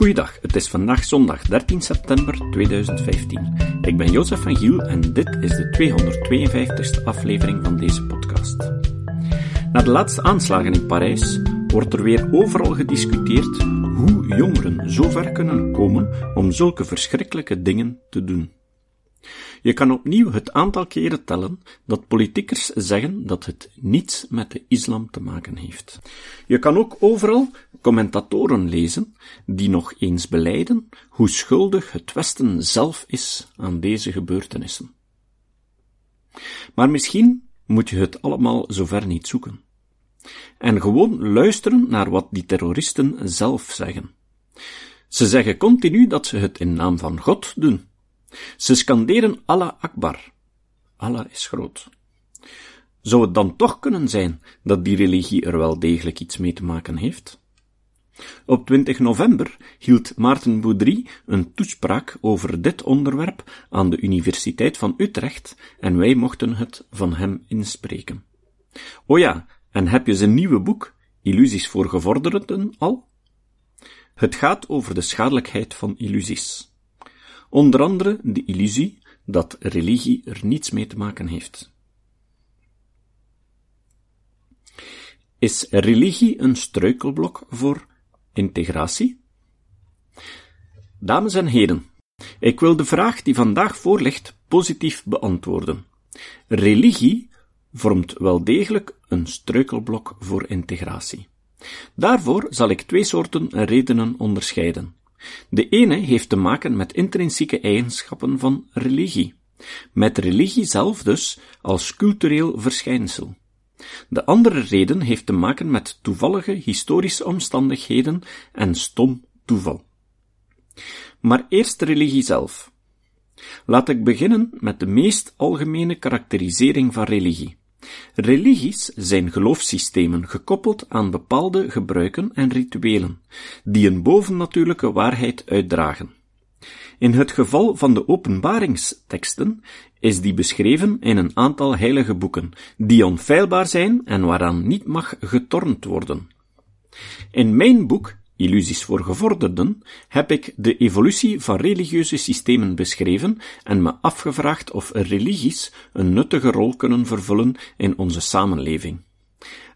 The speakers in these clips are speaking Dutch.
Goeiedag, het is vandaag zondag 13 september 2015. Ik ben Jozef van Giel en dit is de 252ste aflevering van deze podcast. Na de laatste aanslagen in Parijs wordt er weer overal gediscuteerd hoe jongeren zo ver kunnen komen om zulke verschrikkelijke dingen te doen. Je kan opnieuw het aantal keren tellen dat politiekers zeggen dat het niets met de islam te maken heeft. Je kan ook overal commentatoren lezen die nog eens beleiden hoe schuldig het Westen zelf is aan deze gebeurtenissen. Maar misschien moet je het allemaal zover niet zoeken. En gewoon luisteren naar wat die terroristen zelf zeggen. Ze zeggen continu dat ze het in naam van God doen. Ze scanderen Allah Akbar. Allah is groot. Zou het dan toch kunnen zijn dat die religie er wel degelijk iets mee te maken heeft? Op 20 november hield Maarten Boudry een toespraak over dit onderwerp aan de Universiteit van Utrecht en wij mochten het van hem inspreken. O ja, en heb je zijn nieuwe boek, Illusies voor gevorderden, al? Het gaat over de schadelijkheid van illusies. Onder andere de illusie dat religie er niets mee te maken heeft. Is religie een struikelblok voor integratie? Dames en heren, ik wil de vraag die vandaag voorligt positief beantwoorden. Religie vormt wel degelijk een struikelblok voor integratie. Daarvoor zal ik twee soorten redenen onderscheiden. De ene heeft te maken met intrinsieke eigenschappen van religie, met religie zelf dus als cultureel verschijnsel. De andere reden heeft te maken met toevallige historische omstandigheden en stom toeval. Maar eerst religie zelf. Laat ik beginnen met de meest algemene karakterisering van religie. Religies zijn geloofssystemen gekoppeld aan bepaalde gebruiken en rituelen, die een bovennatuurlijke waarheid uitdragen. In het geval van de openbaringsteksten is die beschreven in een aantal heilige boeken, die onfeilbaar zijn en waaraan niet mag getornd worden. In mijn boek Illusies voor gevorderden, heb ik de evolutie van religieuze systemen beschreven en me afgevraagd of religies een nuttige rol kunnen vervullen in onze samenleving.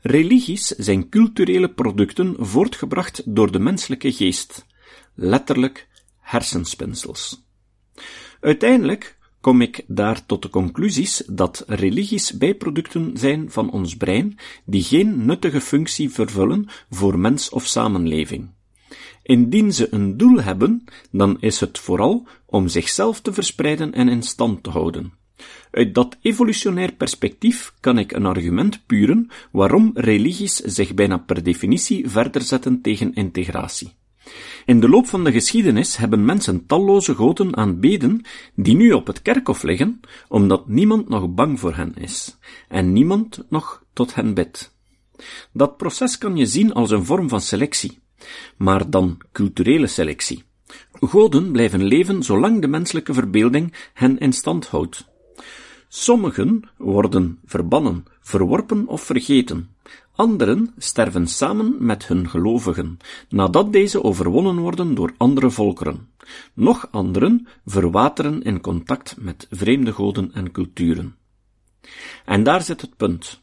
Religies zijn culturele producten voortgebracht door de menselijke geest, letterlijk hersenspinsels. Uiteindelijk kom ik daar tot de conclusies dat religies bijproducten zijn van ons brein, die geen nuttige functie vervullen voor mens of samenleving. Indien ze een doel hebben, dan is het vooral om zichzelf te verspreiden en in stand te houden. Uit dat evolutionair perspectief kan ik een argument puren waarom religies zich bijna per definitie verder zetten tegen integratie. In de loop van de geschiedenis hebben mensen talloze goden aanbeden die nu op het kerkhof liggen, omdat niemand nog bang voor hen is, en niemand nog tot hen bidt. Dat proces kan je zien als een vorm van selectie, maar dan culturele selectie. Goden blijven leven zolang de menselijke verbeelding hen in stand houdt. Sommigen worden verbannen, verworpen of vergeten. Anderen sterven samen met hun gelovigen, nadat deze overwonnen worden door andere volkeren. Nog anderen verwateren in contact met vreemde goden en culturen. En daar zit het punt.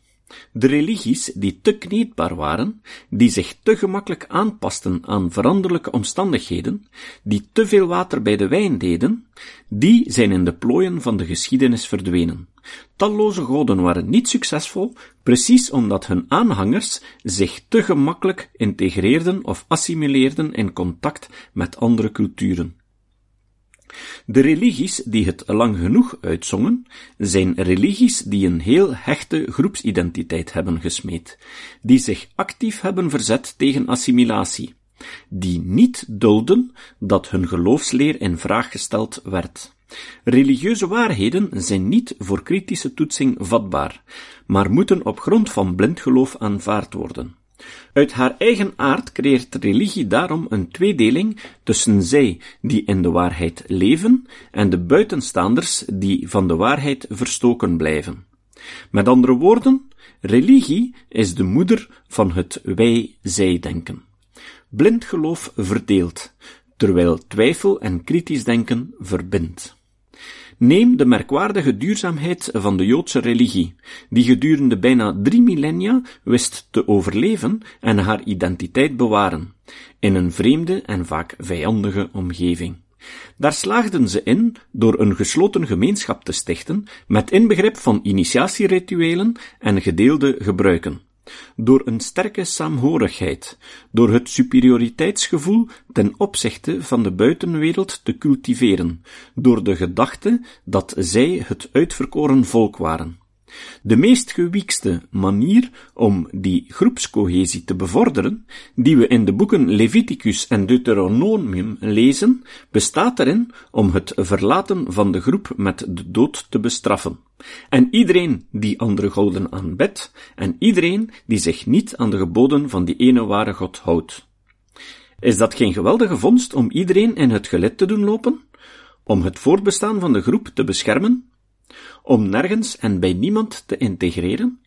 De religies die te kneedbaar waren, die zich te gemakkelijk aanpasten aan veranderlijke omstandigheden, die te veel water bij de wijn deden, die zijn in de plooien van de geschiedenis verdwenen. Talloze goden waren niet succesvol, precies omdat hun aanhangers zich te gemakkelijk integreerden of assimileerden in contact met andere culturen. De religies die het lang genoeg uitzongen, zijn religies die een heel hechte groepsidentiteit hebben gesmeed, die zich actief hebben verzet tegen assimilatie, die niet dulden dat hun geloofsleer in vraag gesteld werd. Religieuze waarheden zijn niet voor kritische toetsing vatbaar, maar moeten op grond van blind geloof aanvaard worden. Uit haar eigen aard creëert religie daarom een tweedeling tussen zij die in de waarheid leven en de buitenstaanders die van de waarheid verstoken blijven. Met andere woorden, religie is de moeder van het wij-zij-denken. Blind geloof verdeelt, terwijl twijfel en kritisch denken verbindt. Neem de merkwaardige duurzaamheid van de Joodse religie, die gedurende bijna drie millennia wist te overleven en haar identiteit bewaren, in een vreemde en vaak vijandige omgeving. Daar slaagden ze in door een gesloten gemeenschap te stichten met inbegrip van initiatierituelen en gedeelde gebruiken door een sterke saamhorigheid, door het superioriteitsgevoel ten opzichte van de buitenwereld te cultiveren, door de gedachte dat zij het uitverkoren volk waren. De meest gewiekste manier om die groepscohesie te bevorderen, die we in de boeken Leviticus en Deuteronomium lezen, bestaat erin om het verlaten van de groep met de dood te bestraffen. En iedereen die andere goden aanbidt, en iedereen die zich niet aan de geboden van die ene ware God houdt. Is dat geen geweldige vondst om iedereen in het gelid te doen lopen? Om het voortbestaan van de groep te beschermen? Om nergens en bij niemand te integreren?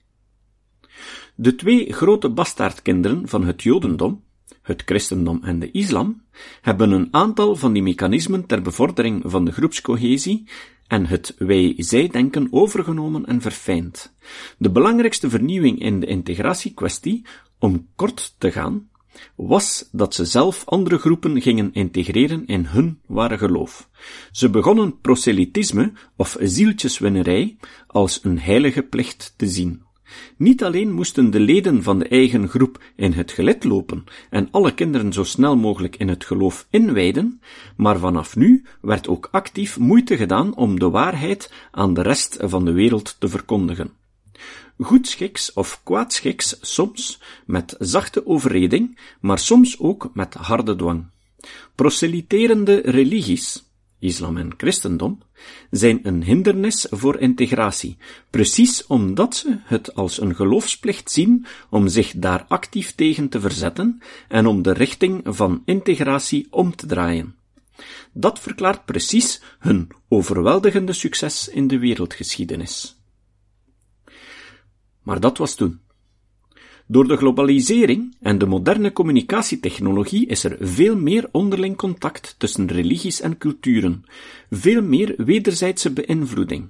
De twee grote bastaardkinderen van het Jodendom, het christendom en de islam, hebben een aantal van die mechanismen ter bevordering van de groepscohesie en het wij-zij-denken overgenomen en verfijnd. De belangrijkste vernieuwing in de integratiekwestie, om kort te gaan, was dat ze zelf andere groepen gingen integreren in hun ware geloof. Ze begonnen proselytisme of zieltjeswinnerij als een heilige plicht te zien. Niet alleen moesten de leden van de eigen groep in het gelid lopen en alle kinderen zo snel mogelijk in het geloof inwijden, maar vanaf nu werd ook actief moeite gedaan om de waarheid aan de rest van de wereld te verkondigen. Goedschiks of kwaadschiks soms met zachte overreding, maar soms ook met harde dwang. Proselyterende religies, islam en christendom, zijn een hindernis voor integratie, precies omdat ze het als een geloofsplicht zien om zich daar actief tegen te verzetten en om de richting van integratie om te draaien. Dat verklaart precies hun overweldigende succes in de wereldgeschiedenis. Maar dat was toen. Door de globalisering en de moderne communicatietechnologie is er veel meer onderling contact tussen religies en culturen, veel meer wederzijdse beïnvloeding.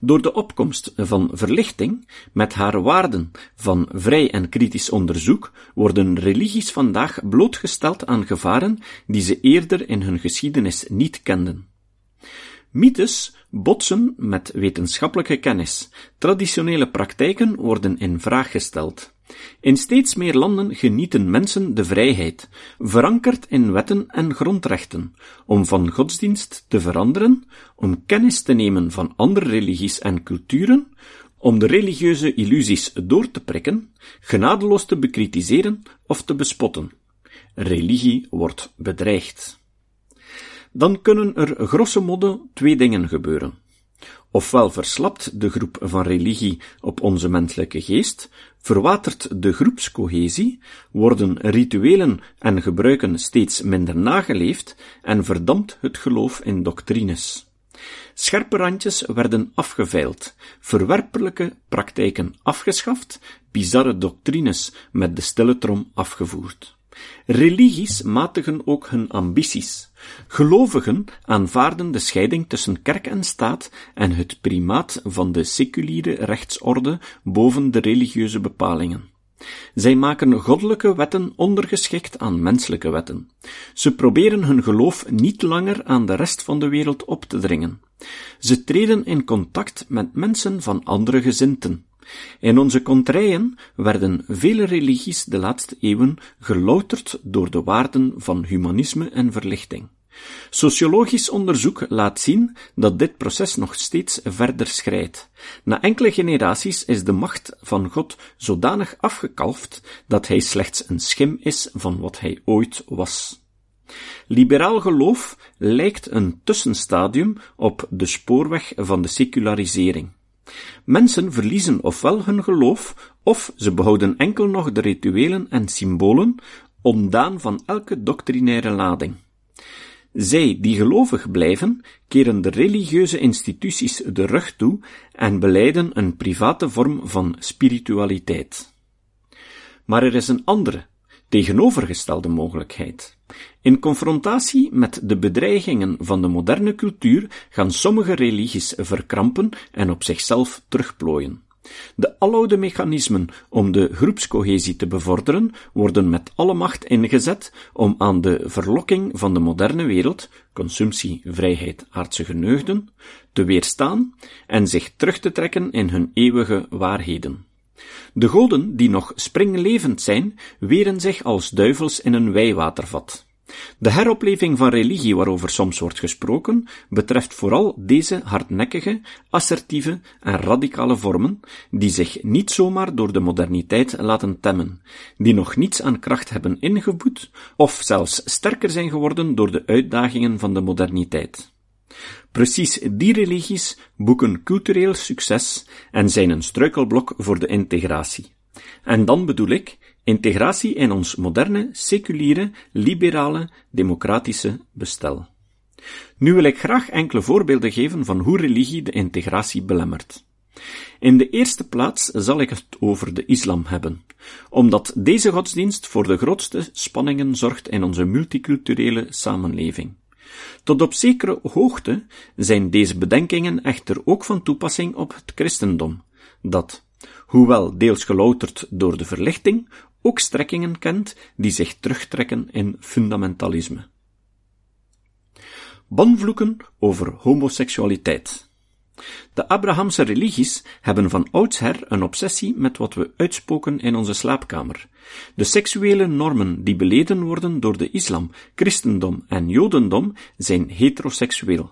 Door de opkomst van verlichting, met haar waarden van vrij en kritisch onderzoek, worden religies vandaag blootgesteld aan gevaren die ze eerder in hun geschiedenis niet kenden. Mythes botsen met wetenschappelijke kennis. Traditionele praktijken worden in vraag gesteld. In steeds meer landen genieten mensen de vrijheid, verankerd in wetten en grondrechten, om van godsdienst te veranderen, om kennis te nemen van andere religies en culturen, om de religieuze illusies door te prikken, genadeloos te bekritiseren of te bespotten. Religie wordt bedreigd dan kunnen er grosso modo twee dingen gebeuren. Ofwel verslapt de groep van religie op onze menselijke geest, verwatert de groepscohesie, worden rituelen en gebruiken steeds minder nageleefd en verdampt het geloof in doctrines. Scherpe randjes werden afgeveild, verwerpelijke praktijken afgeschaft, bizarre doctrines met de stille trom afgevoerd. Religies matigen ook hun ambities. Gelovigen aanvaarden de scheiding tussen kerk en staat en het primaat van de seculiere rechtsorde boven de religieuze bepalingen. Zij maken goddelijke wetten ondergeschikt aan menselijke wetten. Ze proberen hun geloof niet langer aan de rest van de wereld op te dringen. Ze treden in contact met mensen van andere gezinten. In onze kontrijen werden vele religies de laatste eeuwen gelouterd door de waarden van humanisme en verlichting. Sociologisch onderzoek laat zien dat dit proces nog steeds verder schrijdt. Na enkele generaties is de macht van God zodanig afgekalfd dat hij slechts een schim is van wat hij ooit was. Liberaal geloof lijkt een tussenstadium op de spoorweg van de secularisering. Mensen verliezen ofwel hun geloof, of ze behouden enkel nog de rituelen en symbolen, ontdaan van elke doctrinaire lading. Zij die gelovig blijven, keren de religieuze instituties de rug toe en beleiden een private vorm van spiritualiteit. Maar er is een andere, tegenovergestelde mogelijkheid. In confrontatie met de bedreigingen van de moderne cultuur gaan sommige religies verkrampen en op zichzelf terugplooien. De aloude mechanismen om de groepscohesie te bevorderen worden met alle macht ingezet om aan de verlokking van de moderne wereld, consumptie, vrijheid, aardse geneugden, te weerstaan en zich terug te trekken in hun eeuwige waarheden. De goden, die nog springlevend zijn, weren zich als duivels in een wijwatervat. De heropleving van religie waarover soms wordt gesproken, betreft vooral deze hardnekkige, assertieve en radicale vormen, die zich niet zomaar door de moderniteit laten temmen, die nog niets aan kracht hebben ingeboet, of zelfs sterker zijn geworden door de uitdagingen van de moderniteit. Precies die religies boeken cultureel succes en zijn een struikelblok voor de integratie. En dan bedoel ik integratie in ons moderne, seculiere, liberale, democratische bestel. Nu wil ik graag enkele voorbeelden geven van hoe religie de integratie belemmert. In de eerste plaats zal ik het over de islam hebben, omdat deze godsdienst voor de grootste spanningen zorgt in onze multiculturele samenleving. Tot op zekere hoogte zijn deze bedenkingen echter ook van toepassing op het christendom, dat, hoewel deels gelouterd door de verlichting, ook strekkingen kent die zich terugtrekken in fundamentalisme. Banvloeken over homoseksualiteit. De Abrahamse religies hebben van oudsher een obsessie met wat we uitspoken in onze slaapkamer. De seksuele normen die beleden worden door de islam, christendom en jodendom zijn heteroseksueel.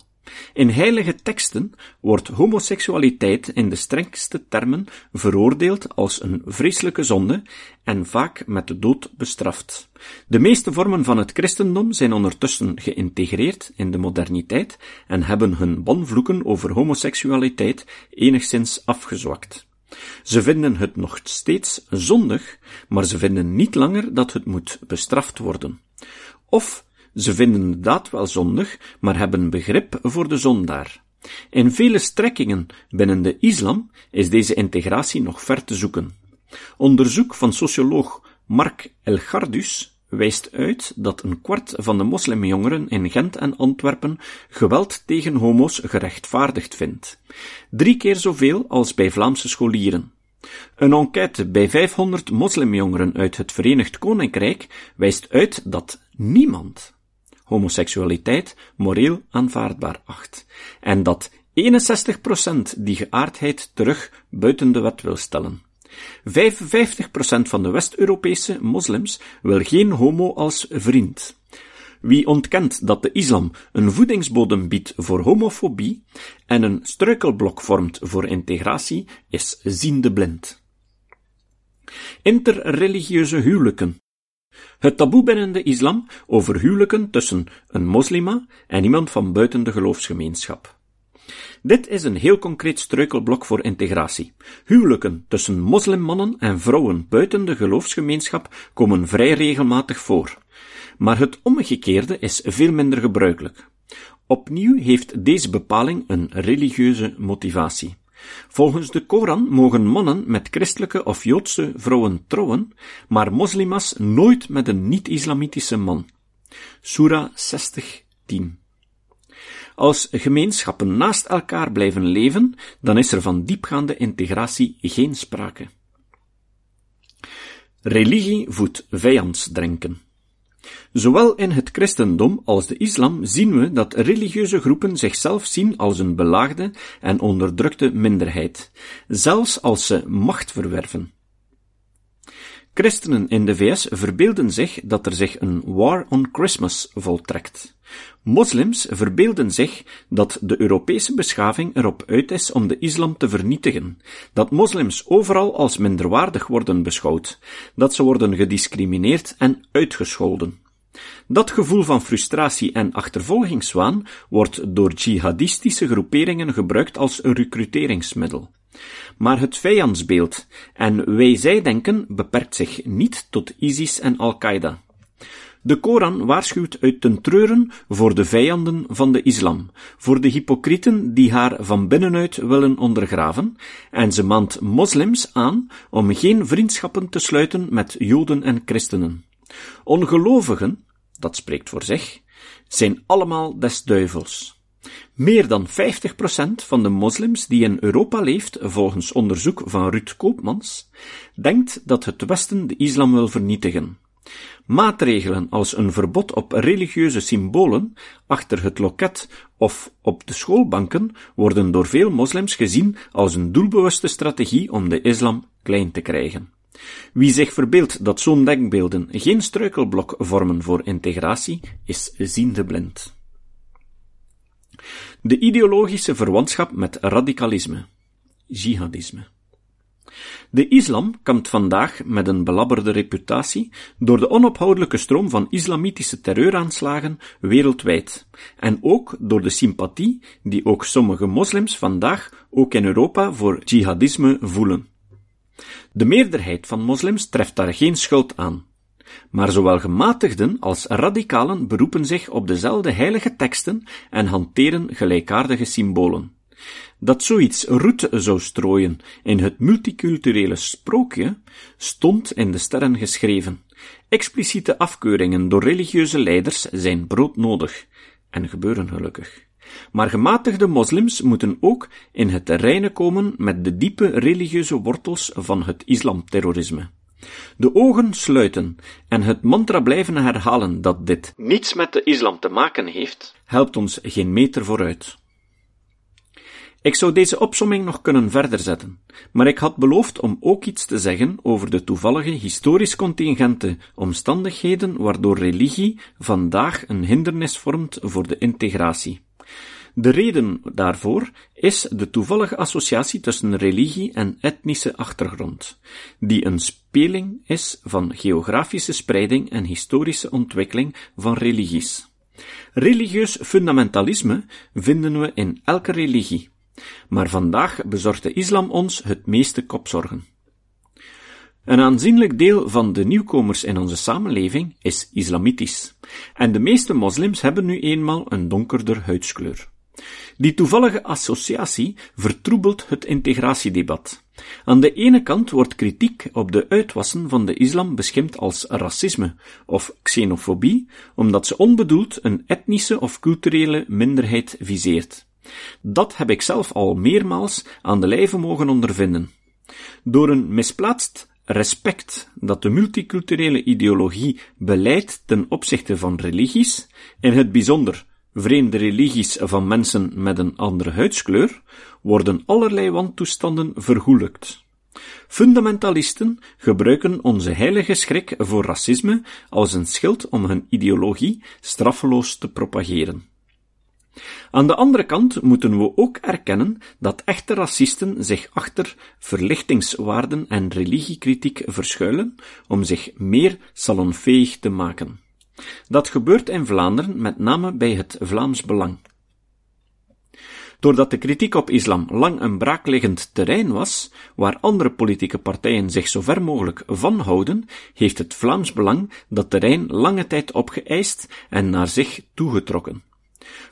In heilige teksten wordt homoseksualiteit in de strengste termen veroordeeld als een vreselijke zonde en vaak met de dood bestraft. De meeste vormen van het christendom zijn ondertussen geïntegreerd in de moderniteit en hebben hun banvloeken over homoseksualiteit enigszins afgezwakt. Ze vinden het nog steeds zondig, maar ze vinden niet langer dat het moet bestraft worden. Of ze vinden de daad wel zondig, maar hebben begrip voor de zondaar. In vele strekkingen binnen de islam is deze integratie nog ver te zoeken. Onderzoek van socioloog Mark Elgardus wijst uit dat een kwart van de moslimjongeren in Gent en Antwerpen geweld tegen homo's gerechtvaardigd vindt. Drie keer zoveel als bij Vlaamse scholieren. Een enquête bij 500 moslimjongeren uit het Verenigd Koninkrijk wijst uit dat niemand homoseksualiteit moreel aanvaardbaar acht, en dat 61% die geaardheid terug buiten de wet wil stellen. 55% van de West-Europese moslims wil geen homo als vriend. Wie ontkent dat de islam een voedingsbodem biedt voor homofobie en een struikelblok vormt voor integratie, is ziende blind. Interreligieuze huwelijken het taboe binnen de islam over huwelijken tussen een moslima en iemand van buiten de geloofsgemeenschap. Dit is een heel concreet struikelblok voor integratie. Huwelijken tussen moslimmannen en vrouwen buiten de geloofsgemeenschap komen vrij regelmatig voor. Maar het omgekeerde is veel minder gebruikelijk. Opnieuw heeft deze bepaling een religieuze motivatie. Volgens de Koran mogen mannen met christelijke of joodse vrouwen trouwen, maar moslimas nooit met een niet-islamitische man. Surah 60, 10. Als gemeenschappen naast elkaar blijven leven, dan is er van diepgaande integratie geen sprake. Religie voedt vijandsdrenken. Zowel in het christendom als de islam zien we dat religieuze groepen zichzelf zien als een belaagde en onderdrukte minderheid, zelfs als ze macht verwerven. Christenen in de VS verbeelden zich dat er zich een war on Christmas voltrekt. Moslims verbeelden zich dat de Europese beschaving erop uit is om de islam te vernietigen, dat moslims overal als minderwaardig worden beschouwd, dat ze worden gediscrimineerd en uitgescholden. Dat gevoel van frustratie en achtervolgingswaan wordt door jihadistische groeperingen gebruikt als een recruteringsmiddel. Maar het vijandsbeeld en wij-zij-denken beperkt zich niet tot ISIS en Al-Qaeda. De Koran waarschuwt uit ten treuren voor de vijanden van de islam, voor de hypocrieten die haar van binnenuit willen ondergraven, en ze maand moslims aan om geen vriendschappen te sluiten met joden en christenen. Ongelovigen, dat spreekt voor zich, zijn allemaal des duivels. Meer dan 50% van de moslims die in Europa leeft, volgens onderzoek van Ruud Koopmans, denkt dat het Westen de islam wil vernietigen. Maatregelen als een verbod op religieuze symbolen achter het loket of op de schoolbanken worden door veel moslims gezien als een doelbewuste strategie om de islam klein te krijgen. Wie zich verbeeldt dat zo'n denkbeelden geen struikelblok vormen voor integratie, is ziende blind. De ideologische verwantschap met radicalisme, jihadisme. De islam kampt vandaag met een belabberde reputatie door de onophoudelijke stroom van islamitische terreuraanslagen wereldwijd, en ook door de sympathie die ook sommige moslims vandaag ook in Europa voor jihadisme voelen. De meerderheid van moslims treft daar geen schuld aan. Maar zowel gematigden als radicalen beroepen zich op dezelfde heilige teksten en hanteren gelijkaardige symbolen. Dat zoiets roet zou strooien in het multiculturele sprookje, stond in de sterren geschreven. Expliciete afkeuringen door religieuze leiders zijn broodnodig, en gebeuren gelukkig. Maar gematigde moslims moeten ook in het reine komen met de diepe religieuze wortels van het islamterrorisme. De ogen sluiten en het mantra blijven herhalen dat dit niets met de islam te maken heeft, helpt ons geen meter vooruit. Ik zou deze opsomming nog kunnen verder zetten, maar ik had beloofd om ook iets te zeggen over de toevallige historisch contingente omstandigheden waardoor religie vandaag een hindernis vormt voor de integratie. De reden daarvoor is de toevallige associatie tussen religie en etnische achtergrond, die een speling is van geografische spreiding en historische ontwikkeling van religies. Religieus fundamentalisme vinden we in elke religie, maar vandaag bezorgt de islam ons het meeste kopzorgen. Een aanzienlijk deel van de nieuwkomers in onze samenleving is islamitisch, en de meeste moslims hebben nu eenmaal een donkerder huidskleur. Die toevallige associatie vertroebelt het integratiedebat. Aan de ene kant wordt kritiek op de uitwassen van de islam beschimpt als racisme of xenofobie, omdat ze onbedoeld een etnische of culturele minderheid viseert. Dat heb ik zelf al meermaals aan de lijve mogen ondervinden. Door een misplaatst respect dat de multiculturele ideologie beleidt ten opzichte van religies, in het bijzonder vreemde religies van mensen met een andere huidskleur, worden allerlei wantoestanden vergoelijkt. Fundamentalisten gebruiken onze heilige schrik voor racisme als een schild om hun ideologie straffeloos te propageren. Aan de andere kant moeten we ook erkennen dat echte racisten zich achter verlichtingswaarden en religiekritiek verschuilen om zich meer salonfähig te maken. Dat gebeurt in Vlaanderen met name bij het Vlaams Belang. Doordat de kritiek op islam lang een braakliggend terrein was, waar andere politieke partijen zich zo ver mogelijk van houden, heeft het Vlaams Belang dat terrein lange tijd opgeëist en naar zich toegetrokken.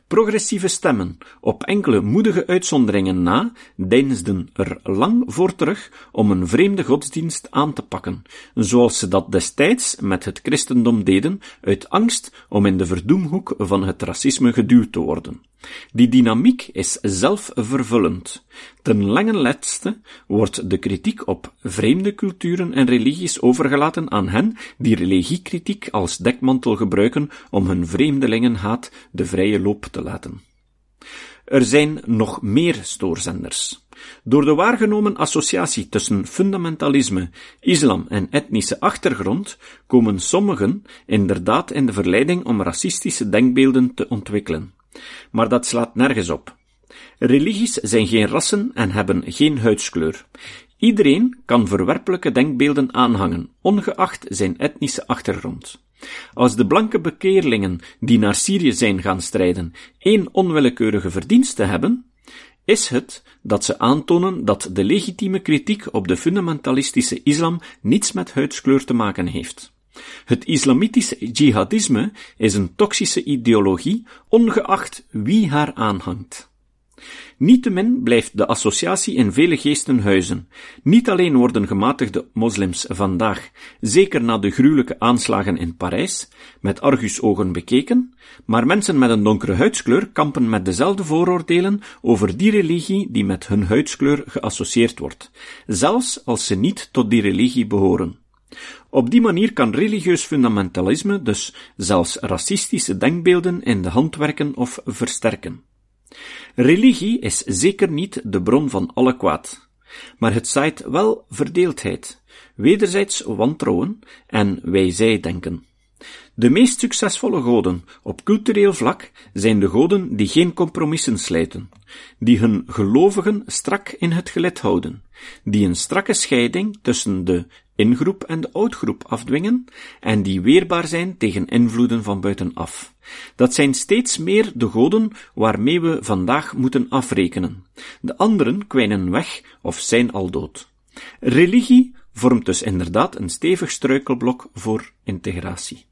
Progressieve stemmen, op enkele moedige uitzonderingen na, deinsden er lang voor terug om een vreemde godsdienst aan te pakken, zoals ze dat destijds met het christendom deden, uit angst om in de verdoemhoek van het racisme geduwd te worden. Die dynamiek is zelfvervullend. Ten lange letste wordt de kritiek op vreemde culturen en religies overgelaten aan hen die religiekritiek als dekmantel gebruiken om hun vreemdelingenhaat de vrije loop te laten. Er zijn nog meer stoorzenders. Door de waargenomen associatie tussen fundamentalisme, islam en etnische achtergrond komen sommigen inderdaad in de verleiding om racistische denkbeelden te ontwikkelen. Maar dat slaat nergens op. Religies zijn geen rassen en hebben geen huidskleur. Iedereen kan verwerpelijke denkbeelden aanhangen, ongeacht zijn etnische achtergrond. Als de blanke bekeerlingen die naar Syrië zijn gaan strijden één onwillekeurige verdienste hebben, is het dat ze aantonen dat de legitieme kritiek op de fundamentalistische islam niets met huidskleur te maken heeft. Het islamitische jihadisme is een toxische ideologie, ongeacht wie haar aanhangt. Niettemin blijft de associatie in vele geesten huizen. Niet alleen worden gematigde moslims vandaag, zeker na de gruwelijke aanslagen in Parijs, met argusogen bekeken, maar mensen met een donkere huidskleur kampen met dezelfde vooroordelen over die religie die met hun huidskleur geassocieerd wordt, zelfs als ze niet tot die religie behoren. Op die manier kan religieus fundamentalisme dus zelfs racistische denkbeelden in de hand werken of versterken. Religie is zeker niet de bron van alle kwaad, maar het zaait wel verdeeldheid, wederzijds wantrouwen en wij-zij-denken. De meest succesvolle goden op cultureel vlak zijn de goden die geen compromissen slijten, die hun gelovigen strak in het gelid houden, die een strakke scheiding tussen de ingroep en de outgroep afdwingen en die weerbaar zijn tegen invloeden van buitenaf. Dat zijn steeds meer de goden waarmee we vandaag moeten afrekenen. De anderen kwijnen weg of zijn al dood. Religie vormt dus inderdaad een stevig struikelblok voor integratie.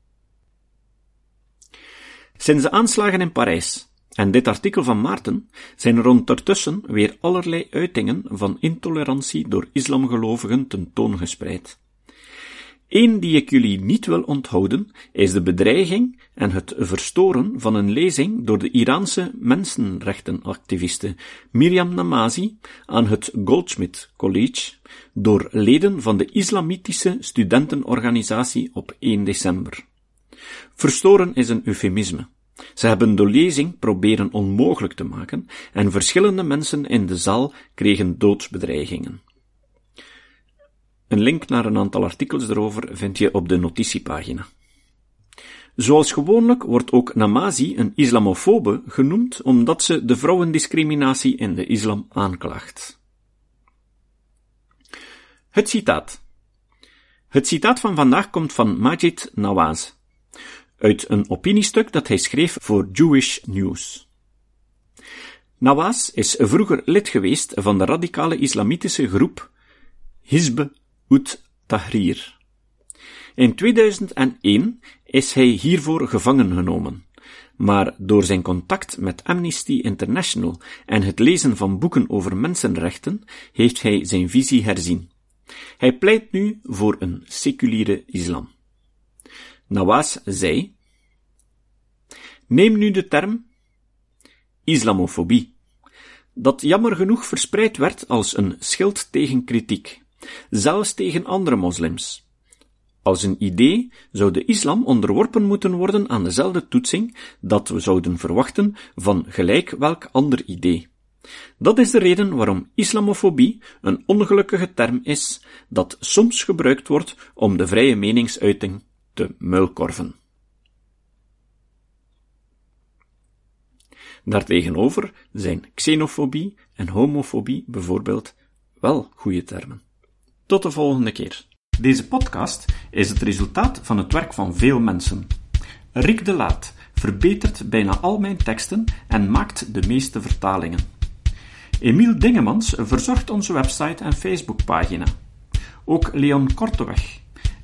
Sinds de aanslagen in Parijs en dit artikel van Maarten zijn er ondertussen weer allerlei uitingen van intolerantie door islamgelovigen tentoongespreid. Eén die ik jullie niet wil onthouden, is de bedreiging en het verstoren van een lezing door de Iraanse mensenrechtenactiviste Miriam Namazi aan het Goldsmith College door leden van de Islamitische Studentenorganisatie op 1 december. Verstoren is een eufemisme. Ze hebben de lezing proberen onmogelijk te maken en verschillende mensen in de zaal kregen doodsbedreigingen. Een link naar een aantal artikels erover vind je op de notitiepagina. Zoals gewoonlijk wordt ook Namazi een islamofobe genoemd omdat ze de vrouwendiscriminatie in de islam aanklaagt. Het citaat. Het citaat van vandaag komt van Majid Nawaz, uit een opiniestuk dat hij schreef voor Jewish News. Nawaz is vroeger lid geweest van de radicale islamitische groep Hizb ut-Tahrir. In 2001 is hij hiervoor gevangen genomen, maar door zijn contact met Amnesty International en het lezen van boeken over mensenrechten heeft hij zijn visie herzien. Hij pleit nu voor een seculiere islam. Nawaz zei, Neem nu de term islamofobie, dat jammer genoeg verspreid werd als een schild tegen kritiek, zelfs tegen andere moslims. Als een idee zou de islam onderworpen moeten worden aan dezelfde toetsing dat we zouden verwachten van gelijk welk ander idee. Dat is de reden waarom islamofobie een ongelukkige term is dat soms gebruikt wordt om de vrije meningsuiting te muilkorven. Daartegenover zijn xenofobie en homofobie bijvoorbeeld wel goede termen. Tot de volgende keer. Deze podcast is het resultaat van het werk van veel mensen. Rick de Laat verbetert bijna al mijn teksten en maakt de meeste vertalingen. Emiel Dingemans verzorgt onze website en Facebookpagina. Ook Leon Korteweg